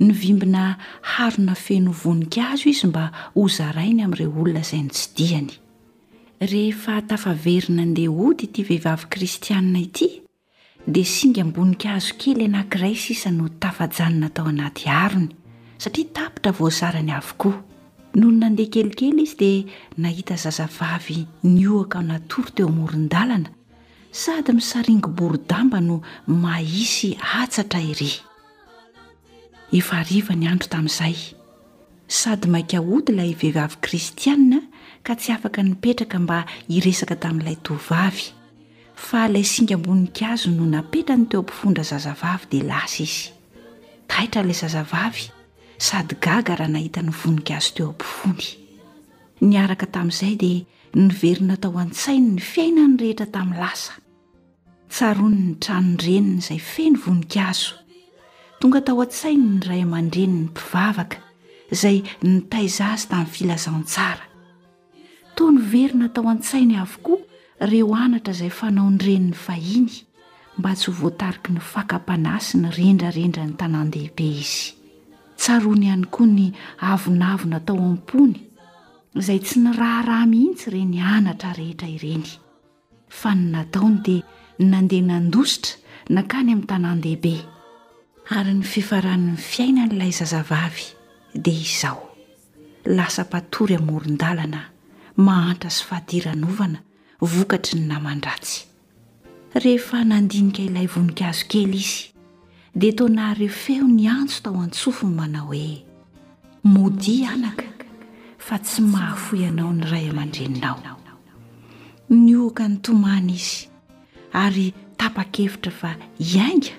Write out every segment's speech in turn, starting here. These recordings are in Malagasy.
Novimbina harona feno voninkazo izy mba hozarainy amin'ireo olona izay nitsidihany. Rehefa tafaveriny nandeha hody ity vehivavy kristianina ity, dia singam-boninkazo kely anankiray sisa no tafajanona tao anaty harony, satria tapitra voazarany avokoa. Nony nandeha kelikely izy dia nahita zazavavy nihohoka natory teo amoron-dalana, sady misaringo boridamba no mahisy hatsatra ery. Efa hariva ny andro tamin'izay. Sady maika hody ilay vehivavy kristiana ka tsy afaka nipetraka mba hiresaka tamin'ilay tovovavy, fa ilay singam-boninkazo no napetrany teo am-pofon-drazazavavy dia lasa izy. Taitra ilay zazavavy sady gaga raha nahita ny voninkazo teo am-pofony. Niaraka tamin'izay dia niverina tao an-tsainy ny fiainany rehetra tamin'ny lasa. Tsaroany ny tranon-dreniny izay feno voninkazo. Tonga tao an-tsainy ny ray aman-dreniny mpivavaka izay nitaiza azy tamin'ny filazantsara. Toa niverina tao an-tsainy avokoa ireo anatra izay fanaon-dreniny fahiny mba tsy ho voatariky ny fakam-panahy sy ny rendrarendran'ny tanàn-dehibe izy. Tsaroany ihany koa ny avonavona tao am-pony izay tsy niraharaha mihitsy ireny anatra rehetra ireny. fa ny nataony dia nandeha nandositra nankany amin'ny tanàn-dehibe. Ary ny fifaran'ny fiainan'ilay zazavavy dia izao, lasa mpatory amoron-dalana mahantra sy fadiranovana vokatry ny naman-dratsy. Rehefa nandinika ilay voninkazo kely izy, dia toa nahareho feo niantso tao an-tsofiny manao hoe, Modia anaka, fa tsy mahafoy anao ny ray aman-dreninao. Nihohoka nitomany izy, ary tapa-kevitra fa hiainga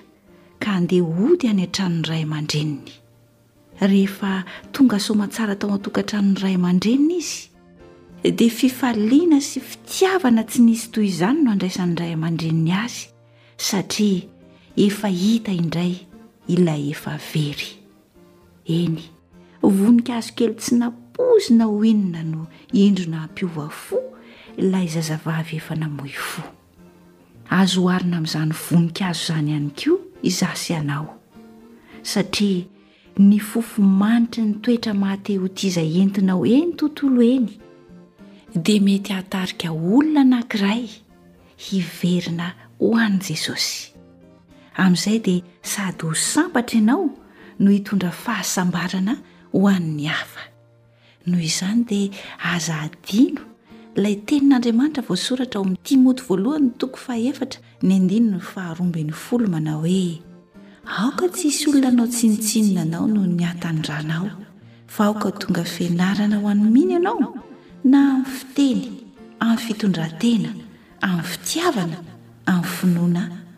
ka handeha hody any an-tranon'ny ray aman-dreniny. Rehefa tonga soamantsara tao an-tokantranon'ny ray aman-dreniny izy, dia fifaliana sy fitiavana tsy nisy toy izany no andraisan'ny ray aman-dreniny azy, satria efa hita indray ilay efa very. Eny, voninkazo kely tsy nampoizina ho inona no indro nampiova fo ilay zazavavy efa namoy fo. Azo oharina amin'izany voninkazo izany ihany koa izaho sy ianao, satria ny fofomanitry ny toetra mahatehotia izay entinao eny tontolo eny dia mety hahatarika olona anankiray hiverina ho an'i Jesosy. Amin'izay dia sady ho sambatra ianao no hitondra fahasambarana ho an'ny hafa. Noho izany dia aza adino ilay tenin'Andriamanitra voasoratra ao amin'ny Timoty voalohany toko fahefatra ny andininy faharoa ambin'ny folo manao hoe Aoka tsy hisy olona hanao tsinontsinona anao noho ny hatandranao fa aoka ho tonga fianarana ho an'ny mino ianao na amin'ny fiteny, amin'ny fitondrantena, amin'ny fitiavana, amin'ny finoana.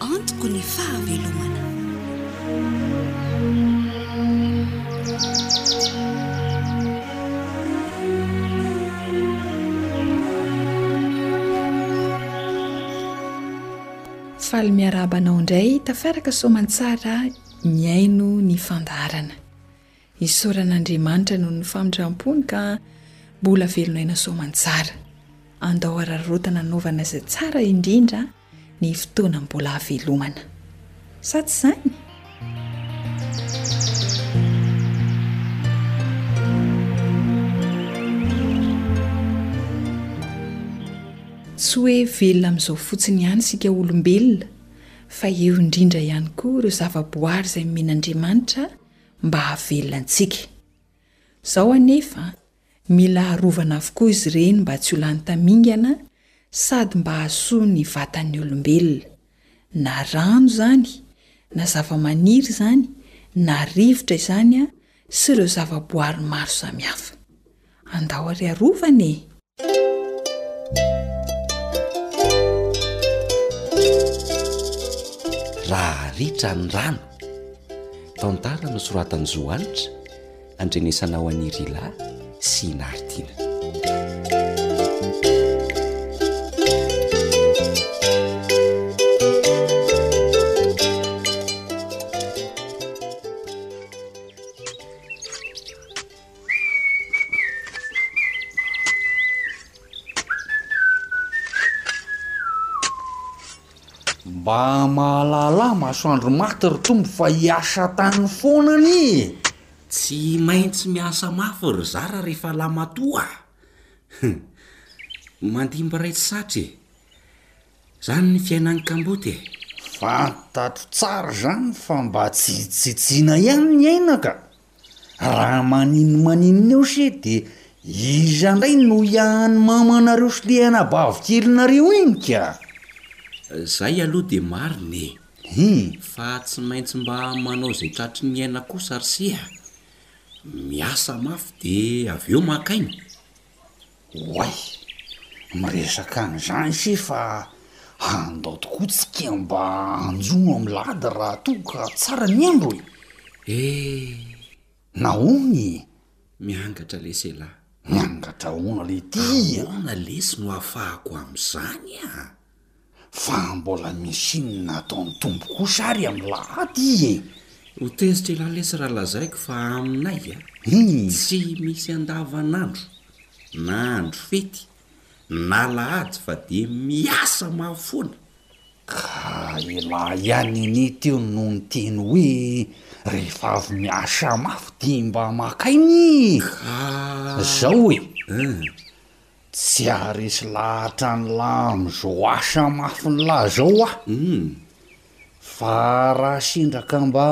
Antoko ny fahavelomana. Faly miarahaba anao indray tafaraka soamantsara mihaino ny fandaharana. Isaorana Andriamanitra noho ny famindram-pony ka mbola velon'aina soa aman-tsara. Andao hararaotana hanaovana izay tsara indrindra ny fotoana mbola havelomana. Sa tsy izany? Tsy hoe velona amin'izao fotsiny ihany isika olombelona fa eo indrindra ihany koa ireo zavaboary izay nomen'Andriamanitra mba hahavelona antsika. Izao anefa, mila arovana avokoa izy ireny mba tsy ho lany tamingana sady mba hahasoa ny vatan'ny olombelona. Na rano izany, na zavamaniry izany, na rivotra izany sy ireo zavaboary maro samihafa. Andao ary arovana e! Raha ritra ny rano. Tantara nosoratan'i Zo Hanitra, andrenesana ho an'i Rila sy i Naritina. Mba mahalala ahy masoandro maty ry Tompo fa hiasa tany foana anie e! Tsy maintsy miasa mafy ry zara rehefa lahimatoa a! Hum! Mandimby iray tsy zatra e! Zany ny fiainan'ny kamboty e! Fantatro tsara izany fa mba tsy hitsitsiana ihany ny aina ka! Raha maninona maninona eo se de iza ndray no hiahan'ny mamanareo sy le anabavy kelinareo iny ka? Zay aloha de marina e! He! Fa tsy maintsy mba manao zay tratry ny aina kosa ry se a! Miasa mafy de avy eo maka aina! Oay! Miresaka an'izany ise fa andao tokoa tsika mba hanjono amin'ny lady raha toa ka tsara ny andro e! Eh! Nahoana e? Miangatra lesy elah. Miangatra ahoana le ty e? Ahoana lesy no ahafahako amin'izany a? Fa mbola misy inona ataon'ny Tompo kosa ary amin'ny lahady e! Ho tezitra elah lesy raha lazaiko fa aminay a, tsy misy andavanandro na andro fety na lahady fa dia miasa mafy foana. Ka elah ihany anie teo no niteny hoe rehefa avy miasa mafy dia mba maka aina e! Ka. Zao e! Tsy haharesy lahatra an'i lahy amin'i Joash mafy ny lahy izao aho. Fa raha sendra ka mba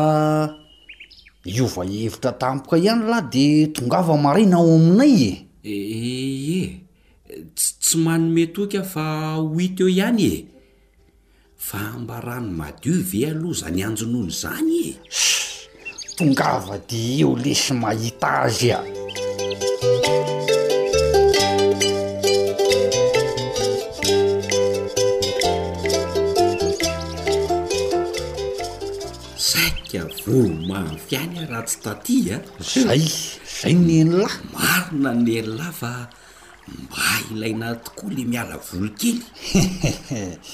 hiova hevitra tampoka ihany lahy dia tongava maraina ao aminay e! Ee, tsy manome toky aho fa ho hita eo ihany e! Fa ambarany madio ve aloha zany anjonony zany e? Shh! Tongava de eo lesy mahita azy a! Saika voa mafy any raha tsy taty a! Zay! Zay neny lahy! Marina neny lahy fa. Mba ilaina ahy tokoa le miala voly kely.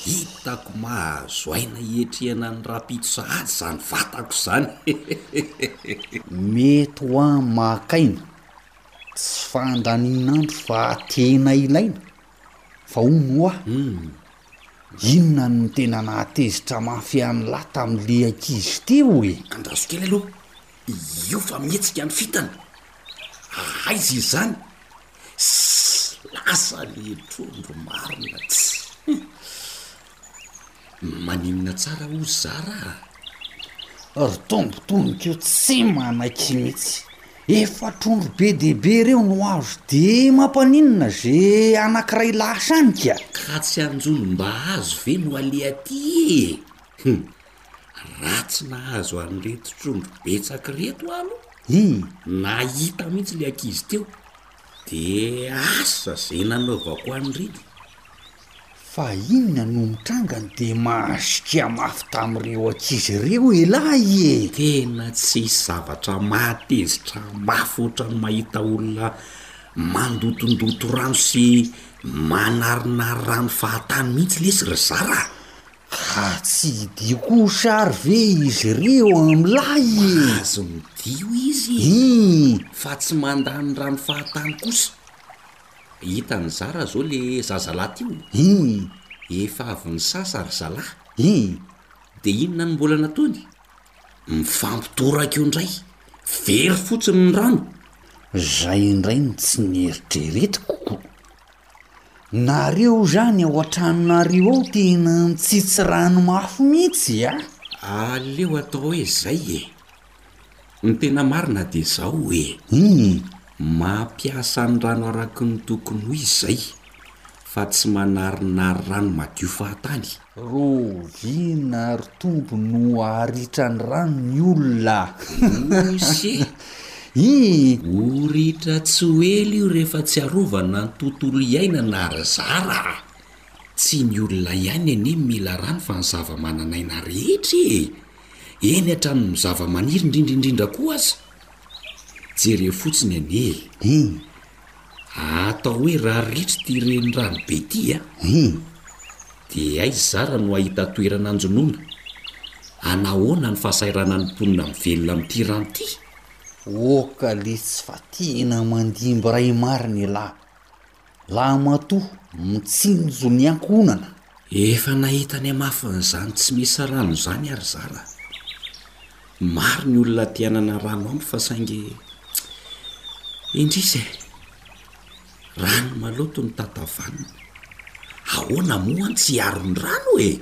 Hitako mahazo aina hiatrehana ny rahampitso sahady izany vatako izany. Mety ho ahy maka aina, tsy fandanian'andro fa tena ilaina, fa hono hoa, inona no tena nahatezitra mafy an'lah tamin'le ankizy teo e? Andraso kely aloha, Io fa mihetsika ny fintana. Aiza izany? Sss lasa le trondro marina tsy. Maninona tsara hoy zara a! Ry tombo tononkeo tsy manaiky mihitsy. Efa trondro be dia be ireo no azo de mampaninona ze anankiray lasa any ka! Ka tsy anjolom-bahazo ve no aleha aty e! raha tsy nahazo an'ireto trondro betsaka ireto aho aloha hum nahita mihitsy ilay ankizy teo de asa izay nanaovako an'ireto fa inona no mitrangany de mahasika mafy tamin'ireo ankizy ireo elah e! tena tsisy zavatra mahatezitra mafy ohatran'ny mahita olona mandotondoto rano sy manarinary rano fahatany mihitsy lesy ry zara a! Raha tsy hidio kosa ary ve izy ireo amin'ilay e! Mahazo midio izy e! Ii. Fa tsy mandà ny rano fahatany kosa. Hita nizara izao le zazalahy teo. Ii. Efa avy nisasa ry zalahy. Ii. Dia inona no mbola nataony? Mifampitoraka eo indray. Very fotsiny ny rano. Izay indray no tsy nieritreretiko. Nareo zany ao atranonareo ao tena mitsitsy rano mafy mitsy a! Aleo atao hoe zay e! Ny tena marina dia zao e! Hum! Mampiasa ny rano araky ny tokony ho izy zay fa tsy manarinary rano madio fahatany! Roviana ry Tompo no aritran'ny rano ny olona a! Osy e! Ii! Ho ritra tsy ho ela io rehefa tsy arovana ny tontolo iainana ry zara a! Tsy ny olona ihany anie no mila rano fa ny zava-manan'aina rehetra e! Eny hatramin'ny zava-maniry indrindra indrindra koa aza! Jereo fotsiny anie e! Ii! Atao hoe raha ritra ity renirano be ity a! Hum! Dia aiza zara no hahita toerana anjonoana? Anahoana ny fahasahiranan'ny mponina mivelona amin'ity rano ity? Oka letsy fa tena mandimby ray marina elah! Laha matoa mitsinjo ny ankohonana Efa nahita ny hamafin'izany tsy misy rano izany aho ry zala a! Maro ny olona te hanana rano ampy fa saingy indrisy e! Rano maloto no tatavanina. Ahoana moa an tsy hiaro ny rano e!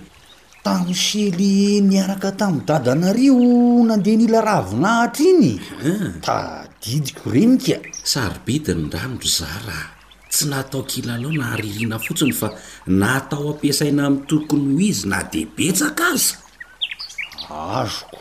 Tamin'ny sely niaraka tamin'i dadanareo nandeha nila ravinahitra iny? Tadidiko reniko a! Sarobidy ny rano ry zala a! Tsy natao kilalao na ririana fotsiny fa natao ampiasaina amin'ny tokony ho izy na dia betsaka aza. Azoko.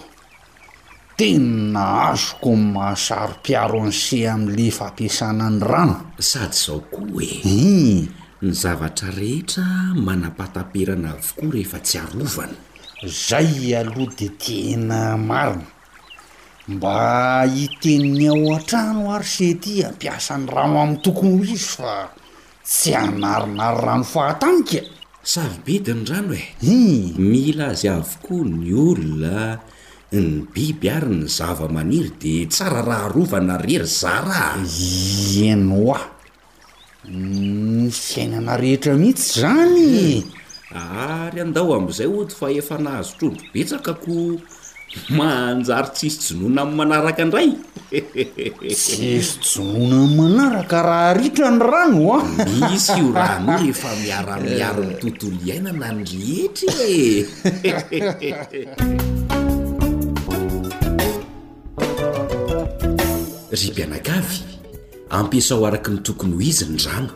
Tena azoko ny maha saro-piaro an'i She amin'ilay fampiasana ny rano. Sady izao koa e. Ii. Ny zavatra rehetra manam-pahataperana avokoa rehefa tsy arovana. Izay aloha dia tena marina. Mba hiteny ny ao an-trano ary se ity hampiasa ny rano amin'ny tokony ho izy fa tsy hanarinary rano fahatany e! Sarobidy ny rano e! Hum! Mila azy avokoa ny olona, ny biby ary ny zava-maniry dia tsara raha arovana re ry zara a! Ienoa! Ny fiainana rehetra mihitsy izany e! Ary andao amin'izay hody fa efa nahazo trondro betsaka koa manjary tsy hisy jonoana amin'ny manaraka indray! Tsy hisy jonoana amin'ny manaraka raha ritra ny rano a! Misy io rano io rehefa miara-miaro ny tontolo iainana ny rehetra e! Ry mpianakavy, ampiasao araka ny tokony ho izy ny rano.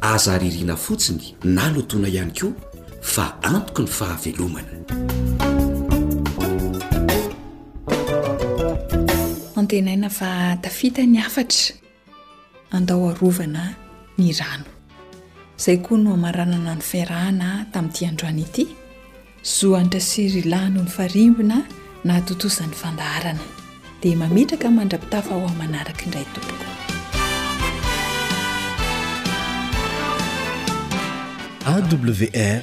Aza aririana fotsiny na lotoina ihany koa fa antoky ny fahavelomana. Antenaina fa tafita ny hafatra. Andao arovana ny rano. Izay koa no hamaranana ny fiarahana tamin'ity androany ity. Zo an'dra Sirila no nifarimbona nahatontosa ny fandaharana. Dia mametraka mandra-pitafa ho amin'ny manaraka indray tompoko. AWR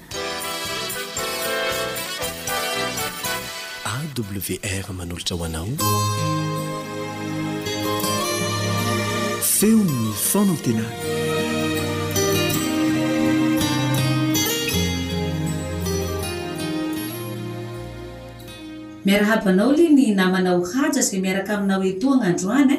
AWR manolotra ho anao feon'ny fanantenana. Miarahaba anao lay ny namanao Haja izay miaraka aminao etoana androany.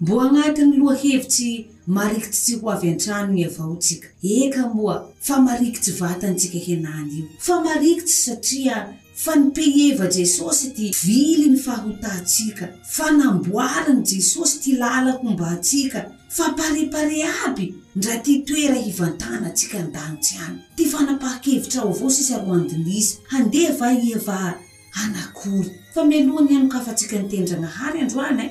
Mboa agnatin'ny lohahevitry marikitry tsy ho avy an-trano ny avaotsika. Eka moa fa marikitry vatantsika henany io. Fa marikitry satria fa nipehev Jesosy ity vily ny fahotantsika, fa namboarin Jesosy ity lala homba antsika, fa parepare aby ndra ty toera hivantana tsika an-danitry any. Ty fanapahan-kevitra ao avao sisa ro andinisa. Handeha va iha va hanakory? Fa mialoha ny hanokafantsika ny tenin-Dragnahary androany,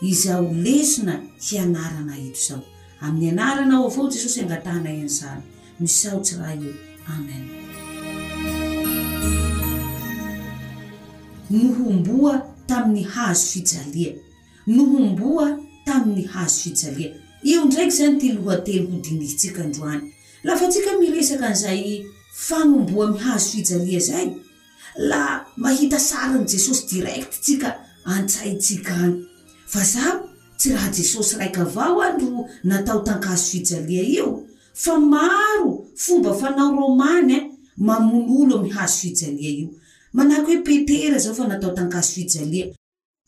Izao lesona hianarana eto izao. Amin'ny anaranao avao Jesosy angatahanay an'izany. Misaotsy Ray o. Amen. Nohomboa tamin'ny hazo fijalia. Nohomboa tamin'ny hazo fijalia. Io ndraiky zany ty lohateny ho dinihintsika androany. Lafa tsika miresaka an'izay fanomboa mihazo fijalia zay, la mahita sarin'i Jesosy direct tsika antsaintsika any fa zao tsy raha Jesosy raika avao any ro natao tankazo fijalia io fa maro fomba fanao romany eh mamono olo amy hazo fijalia io manako hoe Petera zao fa natao tankazo fijalia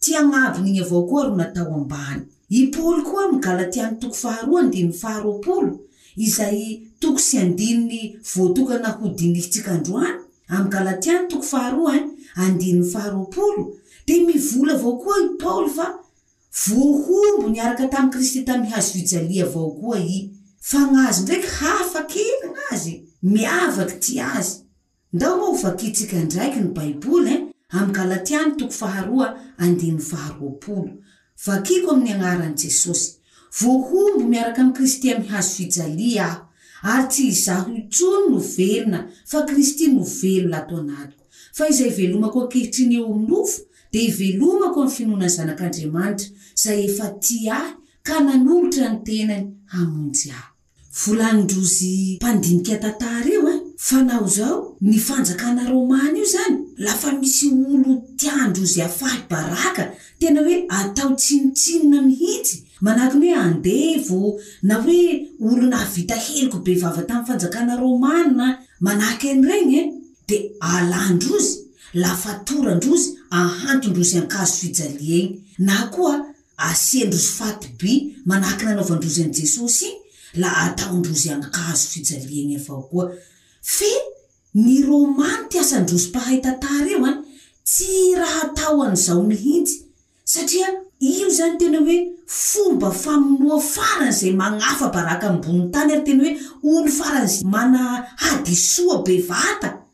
Tsy agn'avony igny avao koa ro natao ambany. I Paoly koa amy Galatiano toko faharoa andininy faharoapolo, izay toko sy andininy voatokana ho dinihintsika androany, amy Galatiano toko faharoa eh, andininy faharoapolo, dia mivola avao koa i Paoly fa voahombo niaraka tamy Kristy tamy hazo fijalia avao koa i. Fa gnazy ndraiky hafa kely gnazy, miavaky ty azy, Ndao moa ho vakiantsika ndraiky ny baiboly eh, amin'ny galatiana toko faharoa andininy faharoapolo. Vakiako amin'ny agnaran'i Jesosy. Voahombo miaraka amin'i Kristy amin'ny hazo fijalia aho, ary tsy izaho intsony no velona fa Kristy no velona ato anatiko. Fa izay ivelomako ankehitriny eo amin'ny nofo dia ivelomako amin'ny finoana ny Zanak'Andriamanitra izay efa tia ahy ka nanolotra ny tenany hamonjy ahy. Volanin-drozy mpandinika tantara io an, fa na ho zao, ny fanjakana romana io zany la fa misy olo tian-drozy hafahy baraka tena hoe atao tsinontsinona mihintsy, manahaka ny hoe andevo na hoe olo nahavita heloka be vava tamin'ny fanjakana romana manahaka an'iregny an, de alan-drozy la fa toran-drozy ahanton-drozy an-kazo fijaliegny na koa Asian-drozy faty by manahaka ny nanaovan-drozy an'i Jesosy la ataon-drozy an-kazo fijaliany avao koa. Fe ny Romany tiasan-drozy mpahay tantara io an, tsy raha tao an'izao mihintsy satria io zany tena hoe fomba famonoa farany izay magnafa baraka ambony tany ary tena hoe olo farany mana hadisoa bevata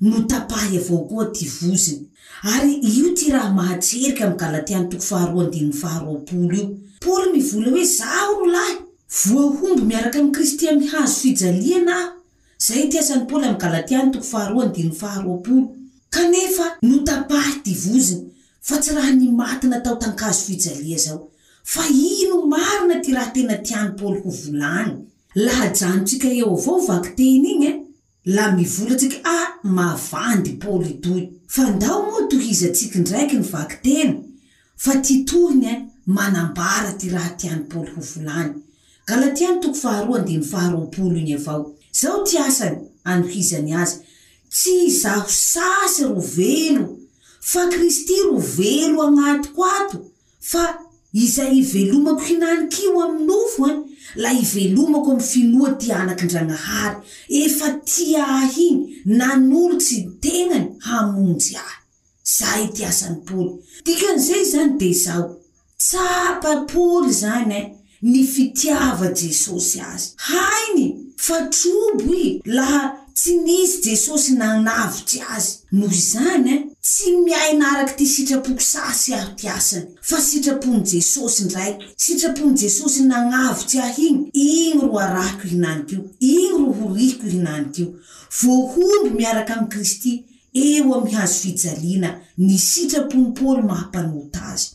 Notapahy avao koa ty voziny. Ary io ty raha mahatserika am Galatiana toko faharoa andininy faharoapolo io. Paoly mivola hoe zaho ro lahy. Voahombo miaraka am Kristy amy hazo fijaliana aho. Zay ty asan Paoly am Galatiana toko faharoa andininy faharoapolo. Kanefa notapahy ty voziny fa tsy raha ny maty natao tankazo fijalia zao. Fa ino marina ty raha tena tiany Paoly ho volany? Lahajanontsika eo avao vaky teny igny e. La mivola tsika ah mavandy paoly toy. Fa ndao moa tohizantsika ndraiky ny vaky tena fa ty tohiny eh manambara ty raha tiany paoly ho volany. Galatiana toko faharoa andininy faharoapolo igny avao. Zao ty asany anohizany azy, tsy izaho sasy ro velo fa kristy ro velo agnatiko ato. Fa izay ivelomako hinanikio amin'ny nofo an, lay ivelomako amin'ny finoa ty Anakin-dragnahary efa tia ahy igny nanolotsy ny tegnany hamonjy ahy. Zay ty asan'i Paoly. Dikan'izay zany de zao, tsapa Paoly zany an, ny fitiava Jesosy azy. Hainy fa trobo i laha tsy nisy Jesosy nanavotsy azy. Noho izany, tsy miaina araky ty sitrapoko saha sy ahitiasany, fa sitrapony Jesosy ndraiky. Sitrapony Jesosy nagnavotsy ahy igny, igny ro arahiko ihinanikio, igny ro horihiko ihinanikio. Voahombo miaraka amy Kristy eo amy hazo fijaliana ny sitrapon'i Paoly maha mpanota azy.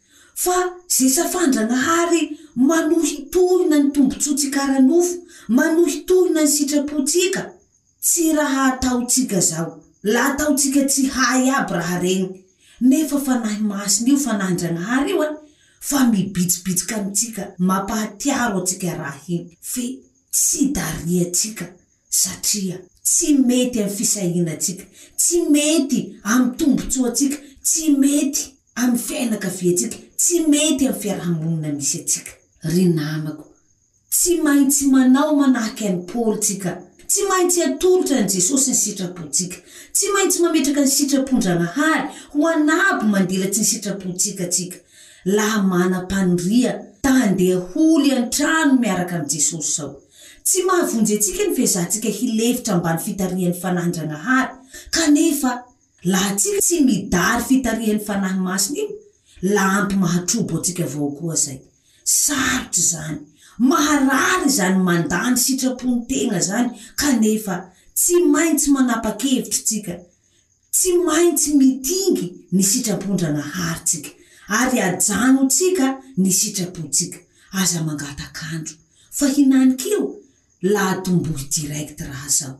Fa zesa f'Andragnahary manohy tohina ny tombontsoantsika ara-nofo, manohy tohina ny sitrapontsika, tsy raha ataontsika zao, la ataontsika tsy hay aby raha regny, nefa Fanahy Masina io, Fanahy Ndragnahary io eh, fa mibitsibitsika amintsika, mampahatiaro antsika raha higny, fe tsy dariantsika, satria tsy mety amy fisahianantsika, tsy mety amy tombontsoantsika, tsy mety. amin'ny fiainakaviantsika, tsy mety amin'ny fiaraha-monina misy antsika. Ry namako, tsy maintsy manao manahaka an'i Paoly tsika. Tsy maintsy atolotra an'i Jesosy ny sitrapontsika. Tsy maintsy mametraka ny sitrapon-dRanahary ho anabo mandilatry ny sitrapontsika tsika. Laha manam-paniriana ta handeha holy an-trano miaraka amin'i Jesosy sao. Tsy mahavonjy antsika ny fiezantsika hilefitra ambany fitarihan'ny Fanahin-dRanahary, kanefa Laha tsika tsy midary fitarihan'ny Fanahy Masina io, la ampy mahatrobo antsika avao koa zay. Sarotra zany. Maharary zany mandà ny sitrapony tegna zany kanefa tsy maintsy manapa-kevitry tsika. Tsy maintsy mitingy ny sitrapon-Dragnahary tsika ary ajano tsika ny sitrapotsika. Aza mangatak'andro. Fa hinanik'io, la atombohy direct raha zao.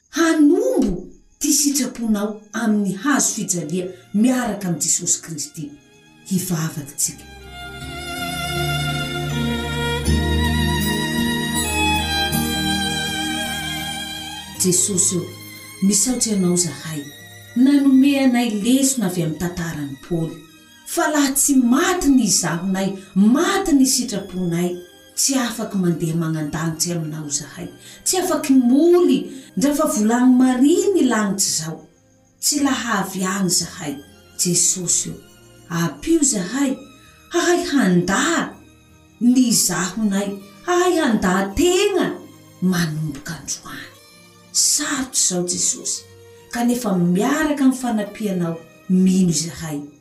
Hanombo ty sitraponao amin'ny hazo fijalia miaraka amin'i Jesosy Kristy. Hivavaka tsika. Jesosy ô, misaotra Anao zahay nanome anay lesona avy amin'ny tantaran'i Paoly, fa laha tsy maty ny izahonay, maty ny sitraponay. Tsy afaky mandeha magnandanitry aminao zahay, tsy afaky ny moly ndra fa volagno marigny i lagnitry zao, tsy laha avy agny zahay, Jesosy o, apio zahay, hahay handà ny izahonay, hahay handà tegna manomboka androany. Sarotsy zao Jesosy, kanefa miaraka am fanampianao mino izahay.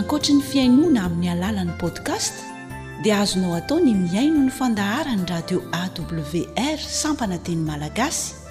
Ankoatry ny fihainoana amin'ny alalan'ny podcast dia azonao atao ny mihaino ny fandaharan'ny radio AWR sampana teny malagasy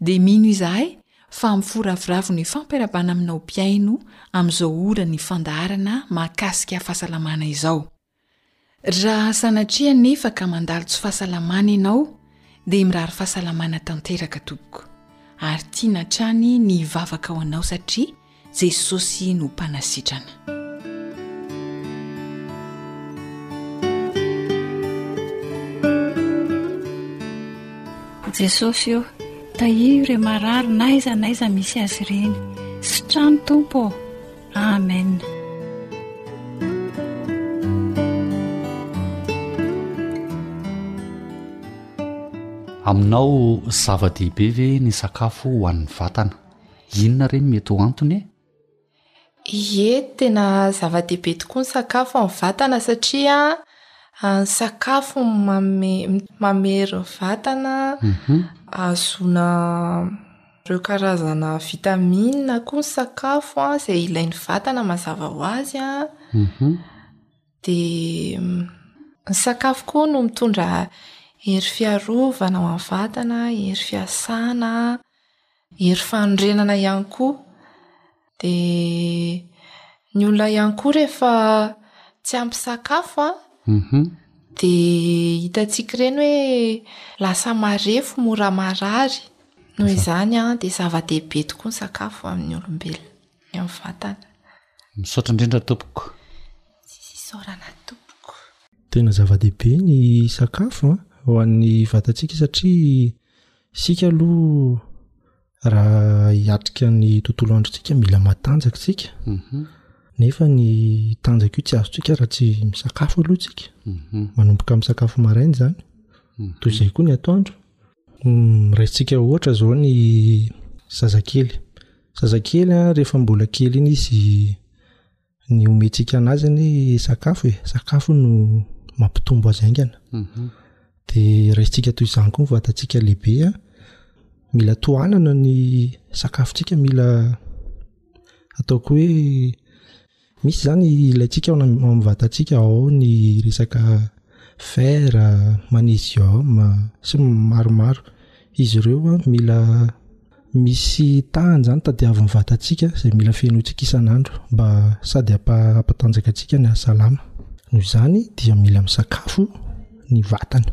Dia mino izahay fa mifuravoravo ny fampiarabana aminao mpihaino amin'izao ora ny fandaharana mahakasika fahasalamana izao. Raha sanatria anefa ka mandalo tsy fahasalamana ianao dia mirary fahasalamana tanteraka tompoko ary tiana hatrany ny hivavaka ho anao satria Jesosy no mpanasitrana. Jesosy ô, tahio ireo marary n'aiza n'aiza misy azy ireny. Sitrano Tompo ô. Amen. Aminao zava-dehibe ve ny sakafo ho an'ny vatana? Inona re ny mety ho antony e? Ie, tena zava-dehibe tokoa ny sakafo amin'ny vatana satria ny sakafo no manome mamery ny vatana, ahazoana ireo karazana vitamines koa ny sakafo izay ilain'ny vatana mazava ho azy an, dia ny sakafo koa no mitondra hery fiarovana ho an'ny vatana, hery fiasana. Hery fanorenana ihany koa. Dia ny olona ihany koa rehefa tsy ampy sakafo dia hitantsika ireny hoe lasa marefo, mora marary. Noho izany dia zava-dehibe tokoa ny sakafo ho an'ny olombelona, ny amin'ny vatana. Misaotra indrindra tompoko. Tsisy isaorana tompoko. Tena zava-dehibe ny sakafo ho an'ny vatantsika satria Isika aloha raha hiatrika ny tontolo androntsika mila matanjaka isika mhm. nefa ny tanjaka io tsy azontsika raha tsy misakafo aloha tsika mhm. manomboka amin'ny sakafo maraina izany mhm. toy izay koa ny atoandro mm, raintsika ohatra zao ny zazakely zazakely a rehefa mbola kely iny izy ny omentsika anazy anie sakafo e sakafo no mampitombo azy aingana mhm. de raisitsika toy izany koa ny vatantsika lehibe a mila tohanana ny sakafontsika mila ataoko hoe misy zany ilaintsika ao amin'ny vatantsika ao ny resaka fer magnesium sy maromaro izy ireo a mila Misy tahany izany tadiavin'ny vatantsika izay mila fihenoantsika isan'andro mba sady hampatanjaka antsika ny hasalama. Noho izany dia mila misakafo ny vatany.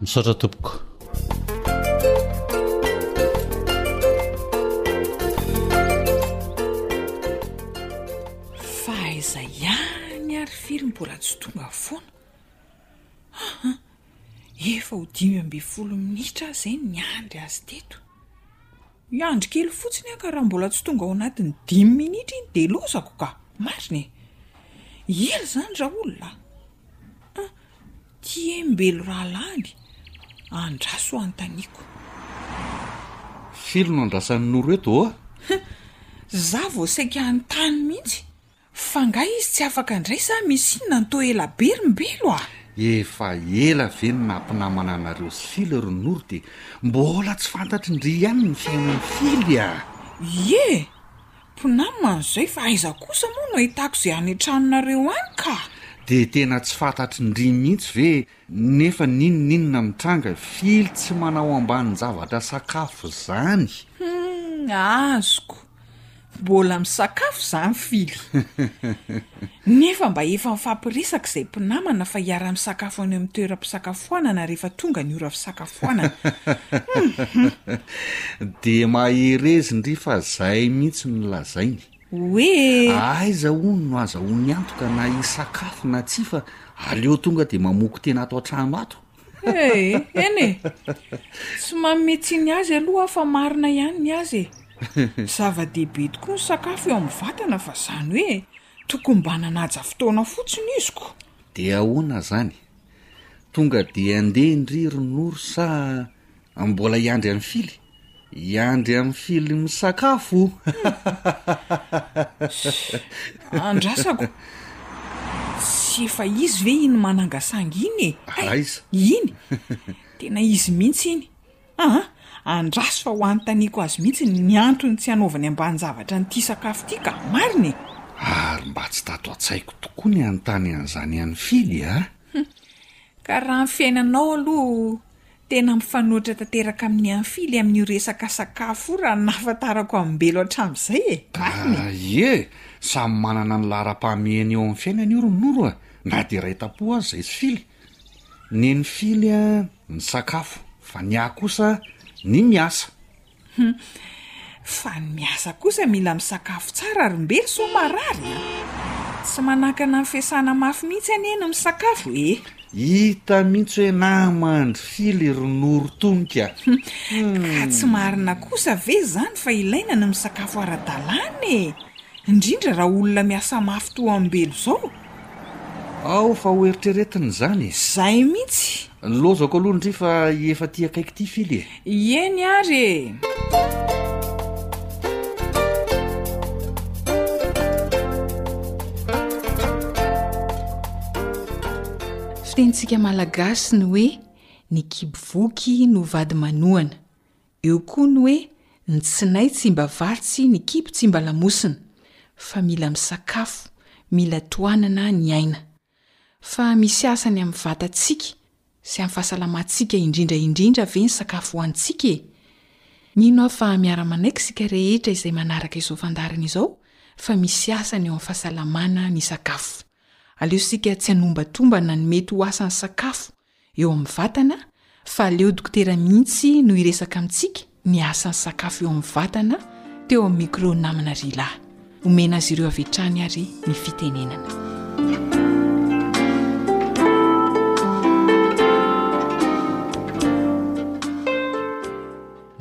Misaotra tompoko. Fa aiza ihany ary firy mbola tsy tonga foana? Efa ho dimy ambin'ny folo minitra aho izay niandry azy teto. Hiandry kely fotsiny aho ka raha mbola tsy tonga ao anatin'ny dimy minitra iny dia lozako ka! Marina e! Ela izany Raoul a! An! Tiembelo rahalahiny, andraso anontaniako. Firy no andrasan'i Noro eto ô? Hum! Za vao saika hanontany mihitsy Fa nga izy tsy afaka ndray sa misy inona ny toa ela be ry mbelo a! Efa ela ve no naha mpinamana anareo sy Fily ry Noro dia mbola tsy fantatry ndry ihany ny fiainan'i Fily a! Ie! Mpinam an izay fa aiza kosa moa no ahitako izay any an-tranonareo any ka! Dia tena tsy fantatry ndry mihitsy ve nefa n'inon'inona mitranga Fily tsy manao ambanin-javatra sakafo izany! Humm azoko! Mbola misakafo za ny fily. Nefa mba efa mifampiresaka izay mpinamana fa hiara-misakafo any amin'ny toeram-pisakafoanana rehefa tonga ny ora fisakafoanana. Dia mahereza indry fa zay mihitsy no lazainy. Hoe? Aiza hono no azahoany antoka na hisakafo na tsia fa aleo tonga dia mamoky tena ato an-trano ato. Hey, eny e. Tsy manome tsiny azy aloha aho fa marina ihany ny azy e. Zava-dehibe tokoa ny sakafo eo amin'ny vatana fa izany hoe tokony mba nanaja fotoana fotsiny izy ko. Dia ahoana izany? Tonga dia andeha indry ry Noro sa An mbola hiandry an'i fily? Hiandry an'i fily misakafo oh! Andrasako! Tsy efa izy ve iny manangasanga iny e? Hay! Aiza? Iny! Tena izy mihitsy iny! Aa! Andraso fa ho anontaniako azy mihitsy ny antony tsy hanaovany ambanin-javatra an'ity sakafo ity ka! Marina e! Ary mba tsy tato an-tsaiko tokoa ny hanontany an'izany an'i fily a! Hum! Ka raha ny fiainanao aloha Tena mifanohitra tanteraka amin'ny Amphi ilay amin'io resaka sakafo io raha ny nahafantarako an'i Mbelo hatramin'izay e! Marina e! Ah ie! Samy manana ny laharam-pahamehany eo amin'ny fiainany io ry Noro a! Na dia raitampo aza izy fily. Nen'i fily a, ny sakafo, fa ny ahy kosa, ny miasa. Hum, fa ny miasa kosa mila misakafo tsara ry mbe sao marary a! Tsy manakana ny fiasana mafy mihitsy anie ny misakafo e! Hita mihitsy hoe namandry fily ry Noro Tonika a! Hum, ka tsy marina kosa ve izany fa ilaina ny misakafo ara-dalàna e! Indrindra raha olona miasa mafy toa an'i Mbelo izao? Ao fa ho eritreretina izany e. Zay mihitsy. Nilaozako aloha ndry fa efa aty akaiky ity fily e. Ieny ary e. Fitenintsika malagasy ny hoe ny kibo voky no vady manohana. Eo koa ny hoe ny tsinay tsy mba vary tsy ny kibo tsy mba lamosina fa mila misakafo, mila tohanana ny aina. Fa misy asany amin'ny vatantsika sy amin'ny fahasalamantsika indrindra indrindra ve ny sakafo hohanintsika e? Mino aho fa miara-manaiky isika rehetra izay manaraka izao fandaharana izao fa misy asany eo amin'ny fahasalamana ny sakafo. Aleo isika tsy hanombantombana ny mety ho asan'ny sakafo eo amin'ny vatana fa aleo dokotera mihitsy no hiresaka amintsika ny asan'ny sakafo eo amin'ny vatana teo amin'ny micro namana ry lahy omena azy ireo avy hatrany ary ny fitenenana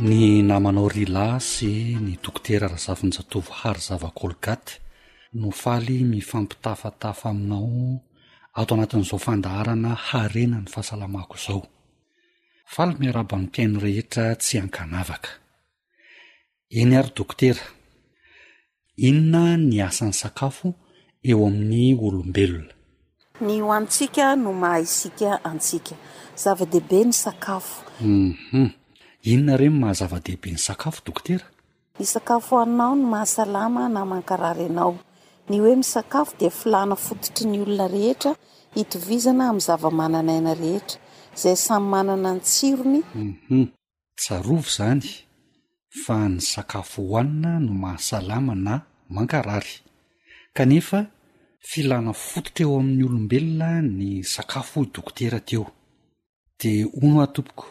ny namanao ry lahy sy ny dokotera razafinjatovo hary zava-kolgate no faly mifampitafatafa aminao ato anatin'izao fandaharana Harena ny fahasalamako izao. Faly miarahaba ny mpihaino rehetra tsy ankanavaka. Eny ary dokotera, inona ny asan'ny sakafo eo amin'ny olombelona? Ny ho antsika no maha isika antsika. Zava-dehibe ny sakafo. Humm. Inona re ny maha zava-dehibe ny sakafo dokotera? Ny sakafo hohaninao no mahasalama na mankarary anao. Ny hoe misakafo dia filàna fototry ny olona rehetra hitovizana amin'ny zava-manan'aina rehetra, izay samy manana ny tsirony, Humm. Tsarovy izany fa ny sakafo hohanina no mahasalama na mankarary. Kanefa filàna fototra eo amin'ny olombelona ny sakafo hoy dokotera teo. De hono aho tompoko,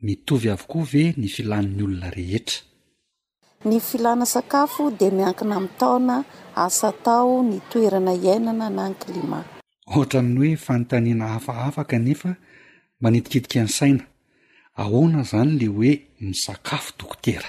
mitovy avokoa ve ny filan'ny olona rehetra? Ny filana sakafo dia miankina amin'ny taona, asa atao, ny toerana iainana na ny climat. Ohatran'ny hoe fanontaniana hafahafa kanefa manitikitika ny saina, ahoana izany ilay hoe misakafo dokotera?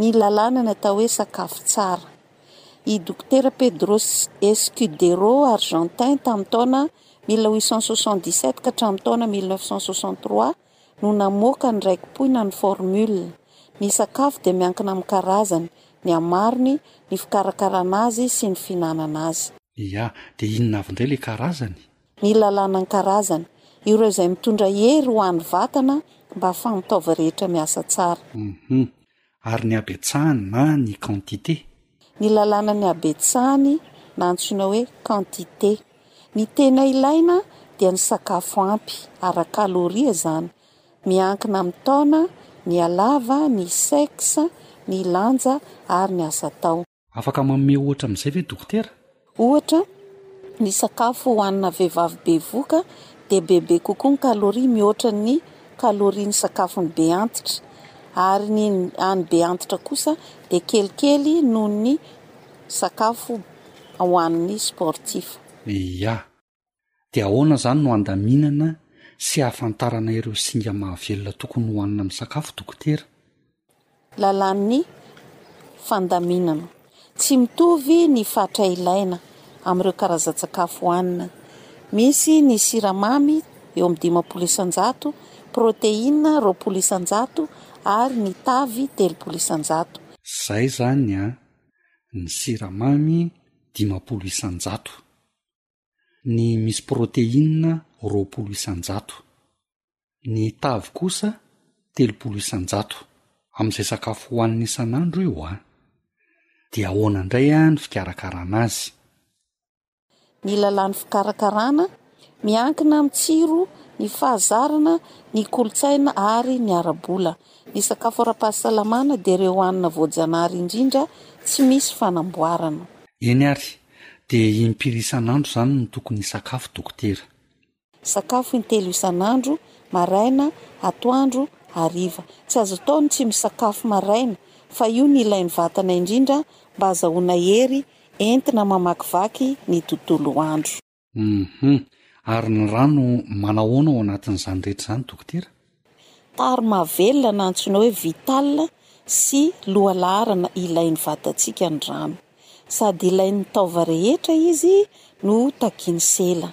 Ny lalàna ny atao hoe sakafo tsara. I Dokotera Pedro Escudero, Argentin, tamin'ny taona mille huit cent soixante-dix-sept ka hatramin'ny taona mille neuf cent soixante-trois no namoaka ny raiki-poina ny formule, Ny sakafo dia miankina amin'ny karazany, ny hamarony, ny fikarakarana azy sy ny fihinanana azy. Ia, dia inona avy indray ilay karazany? Ny lalàna an-karazany. Ireo izay mitondra hery ho an'ny vatana mba hahafahan'ny taova rehetra miasa tsara. Humm. Ary ny habetsahany na ny quantité. Ny lalàna ny habetsahany na antsoina hoe quantité. Ny tena ilaina dia ny sakafo ampy, ara-kaloria izany. Miankina amin'ny taona, ny halava, ny sexe, ny lanja ary ny asa atao. Afaka manome ohatra amin'izay ve dokotera? Ohatra, ny sakafo hohanina vehivavy bevoka dia bebe kokoa ny calorie mihoatra ny calorie ny sakafon'ny be antitra, ary ny an'ny be antitra kosa dia kelikely noho ny sakafo hohanin'ny sportif. Iyaa. Dia ahoana izany no handaminana sy hahafantarana ireo singa mahavelona tokony hohanina amin'ny sakafo, Dokotera? Lalàn'ny fandaminana. Tsy mitovy ny fatra ilaina amin'ireo karazan-tsakafo hohanina. Misy ny siramamy, eo amin'ny dimampolo isan-jato, proteina, roapolo isan-jato, ary ny tavy, telopolo isan-jato. Izay izany an! Ny siramamy, dimampolo isan-jato. ny misy proteina roapolo isan-jato, ny tavy kosa telopolo isan-jato amin'izay sakafo hohanina isan'andro io an! Dia ahoana indray an ny fikarakarana azy? Ny lalàn'ny fikarakarana, miankina amin'ny tsiro, ny fahazarana, ny kolontsaina ary ny ara-bola. Ny sakafo ara-pahasalamana dia ireo hanina voajanahary indrindra tsy misy fanamboarana. Eny ary, Dia impiry isan'andro izany no tokony hisakafo dokotera? Sakafo intelo isan'andro, maraina, atoandro, hariva. Tsy azo atao ny tsy misakafo maraina fa io no ilain'ny vatana indrindra mba azahoana hery entina mamakivaky ny tontolo andro. Hum-hum. Ary ny rà no manahoana ao anatin'izany rehetra izany dokotera? Tarimavelona na antsoina hoe vital sy lohalaharana ilain'ny vatantsika ny rano. Sady ilain'ny taova rehetra izy no takian'ny sela.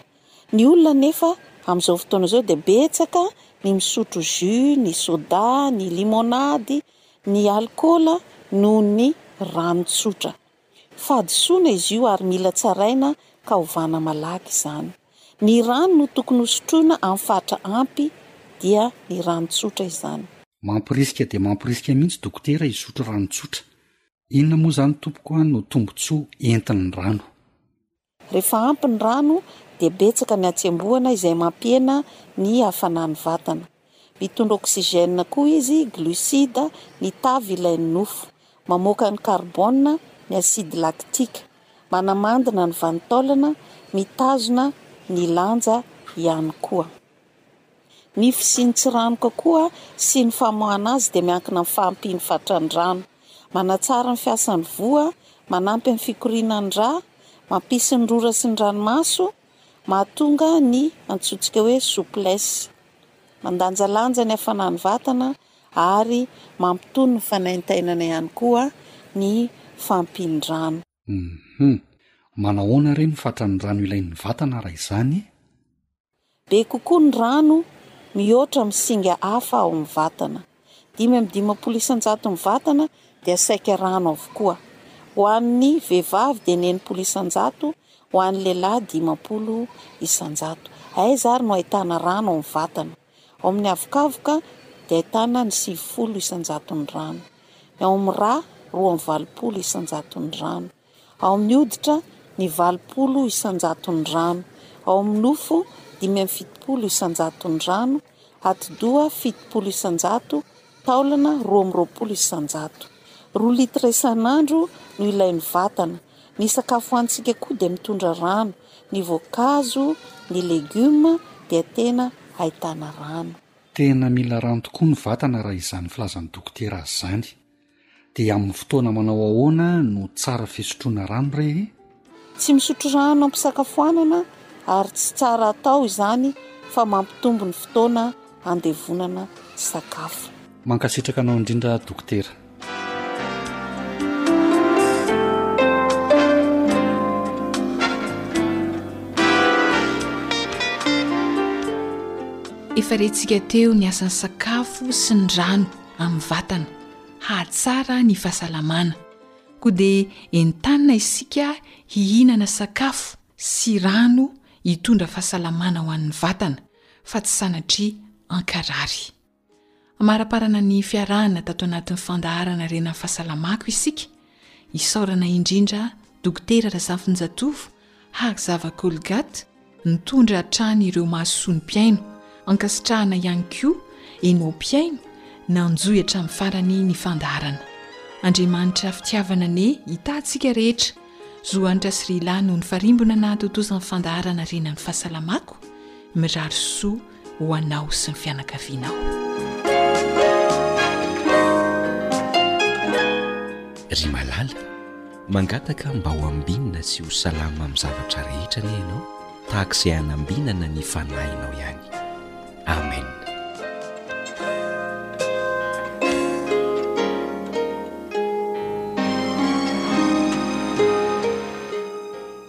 Ny olona anefa amin'izao fotoana izao dia betsaka ny misotro jus, ny soda, ny limonade, ny alikaola noho ny rano tsotra. Fahadisoana izy io ary mila tsaraina ka ovana malaky izany. Ny rano no tokony ho sotroina amin'ny faritra ampy dia ny rano tsotra izany. Mamporisika dia mamporisika mihitsy dokotera hisotro rano tsotra. Inona moa izany tompoko an no tombotsoa entin'ny rano? Rehefa ampy ny rano dia betsaka ny hatsembohana izay mampihena ny hafanan'ny vatana. Mitondra oxygène koa izy, glucides, ny tavy ilain'ny nofo. Mamoaka ny carbone, ny acide lactique. Manamandina ny vanin-taolana, mitazona ny lanja ihany koa. Ny fisian'ny tsiranoka koa sy ny famoahana azy dia miankina amin'ny fahampian'ny fatran-drano. Manatsara ny fiasan'ny voa, manampy amin'ny fikoriana ny rà, mampisy ny rora sy ny ranomaso, mahatonga ny antsointsika hoe souplesse, mandanjalanja ny hafanan'ny vatana ary mampitony ny fanaintainana ihany koa ny fahampian'ny rano. Hum. Manahoana re ny fatran'ny rano ilain'ny vatana raha izany e? Be kokoa ny rano mihoatra amin'ny singa hafa ao amin'ny vatana. Dimy amby dimampolo isan-jaton'ny vatana dia saika rano avokoa. Ho an'ny vehivavy dia enimpolo isan-jato, ho an'ny lehilahy dimampolo isan-jato. Aiza ary no ahitana rano ao amin'ny vatana? Ao amin'ny havokavoka dia ahitana ny sivifolo isan-jaton'ny rano. Ny ao amin'ny ra, roa amby valopolo isan-jaton'ny rano. Ao amin'ny hoditra, ny valopolo isan-jaton'ny rano. Ao amin'ny nofo, dimy amby fitopolo isan-jaton'ny rano. Atidoha, fitopolo isan-jato. taolana roa amby roapolo isan-jato. Roa litre isan'andro no ilain'ny vatana. Ny sakafo hohanintsika koa dia mitondra rano. Ny voankazo, ny legioma dia tena ahitana rano. Tena mila rano tokoa ny vatana raha izany filazan'ny dokotera azy izany. Dia amin'ny fotoana manao ahoana no tsara fisotroana rano re e? Tsy misotro rano am-pisakafoanana ary tsy tsara atao izany fa mampitombo ny fotoana handevonana sakafo. Mankasitraka anao indrindra Dokotera. Efa rentsika teo ny asan'ny sakafo sy ny rano amin'ny vatana. hahatsara ny fahasalamana, koa dia entanina isika hihinana sakafo sy rano hitondra fahasalamana ho an'ny vatana fa tsy sanatria hankarary. Amaraparana ny fiarahana tato anatin'ny fandaharana Rena ny fahasalamako isika Isaorana indrindra Dokotera Razafinjatovo Harizava Colgate nitondra hatrany ireo mahasoa ny mpihaino, ankasitrahana ihany koa enao mpihaino nanjohy hatramin'ny farany ny fandaharana. Andriamanitra fitiavana anie hitaha antsika rehetra, Zo Hanitra sy Rilà no nifarimbona nahatontosa ny fandaharana Renan'ny Fahasalamako, mirary soa ho anao sy ny fianakavianao. Ry malala, mangataka mba ho ambinina sy ho salama amin'ny zavatra rehetra anie ianao tahaka izay hanambinana ny fanahinao ihany. Amen.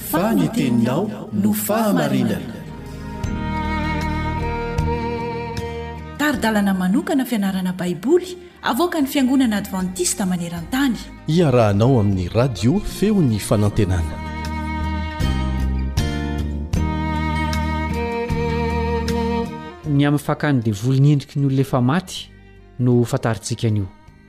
Fa ny teninao no fahamarinana. Tari-dalana manokana fianarana Baiboly avoakan'ny Fiangonana Advantista maneran-tany. Iarahanao amin'ny Radio Feon'ny Fanantenana. Ny amin'ny fakan'ny devoly ny endriky ny olona efa maty no fantarintsika an'io.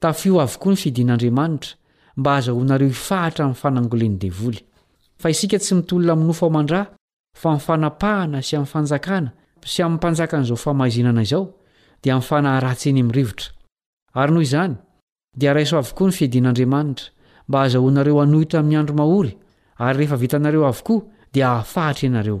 Tafio avokoa ny fidin'Andriamanitra mba hazahoanareo hifahatra amin'ny fanangolen'ny devoly. Fa isika tsy mitolona amin'ny nofo aman-dra fa amin'ny fanapahana sy amin'ny fanjakana sy amin'ny mpanjakan'izao famaizinana izao dia amin'ny fanahy ratsy eny amin'ny rivotra. Ary noho izany dia raiso avokoa ny fidin'Andriamanitra mba hazahoanareo hanohitra amin'ny andro mahory ary rehefa vitanareo avokoa dia hahafahatra ianareo.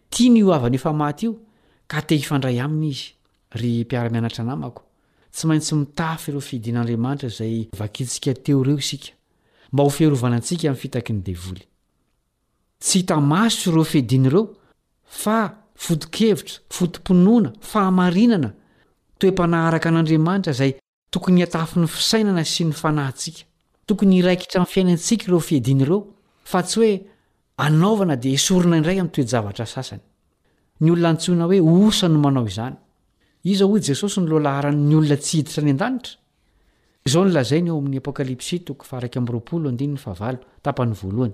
Tiany io havany efa maty io ka te hifandray aminy izy. Ry mpiara-mianatra namako, tsy maintsy mitafa ireo fidin'Andriamanitra izay vakintsika teo ireo isika, mba ho fiarovana antsika amin'ny fitaky ny devoly. Tsy hita maso ireo fidiny ireo, fa foto-kevitra, foto-pinoana, fahamarinana, toe-panahy araka an'Andriamanitra izay Tokony hiatafy ny fisainana sy ny fanahintsika. Tokony hiraikitra amin'ny fiainantsika ireo fiadiana ireo, fa tsy hoe anaovana dia esorina indray amin'ny toe-javatra sasany. Ny olona antsoina hoe osa no manao izany. Iza hoy Jesosy no lohalaharan'ny olona tsy hiditra any an-danitra? Izao no lazainy ao amin'ny Apokalypsy toko faha iraika amby roapolo, andininy fahavalo, tapany voalohany,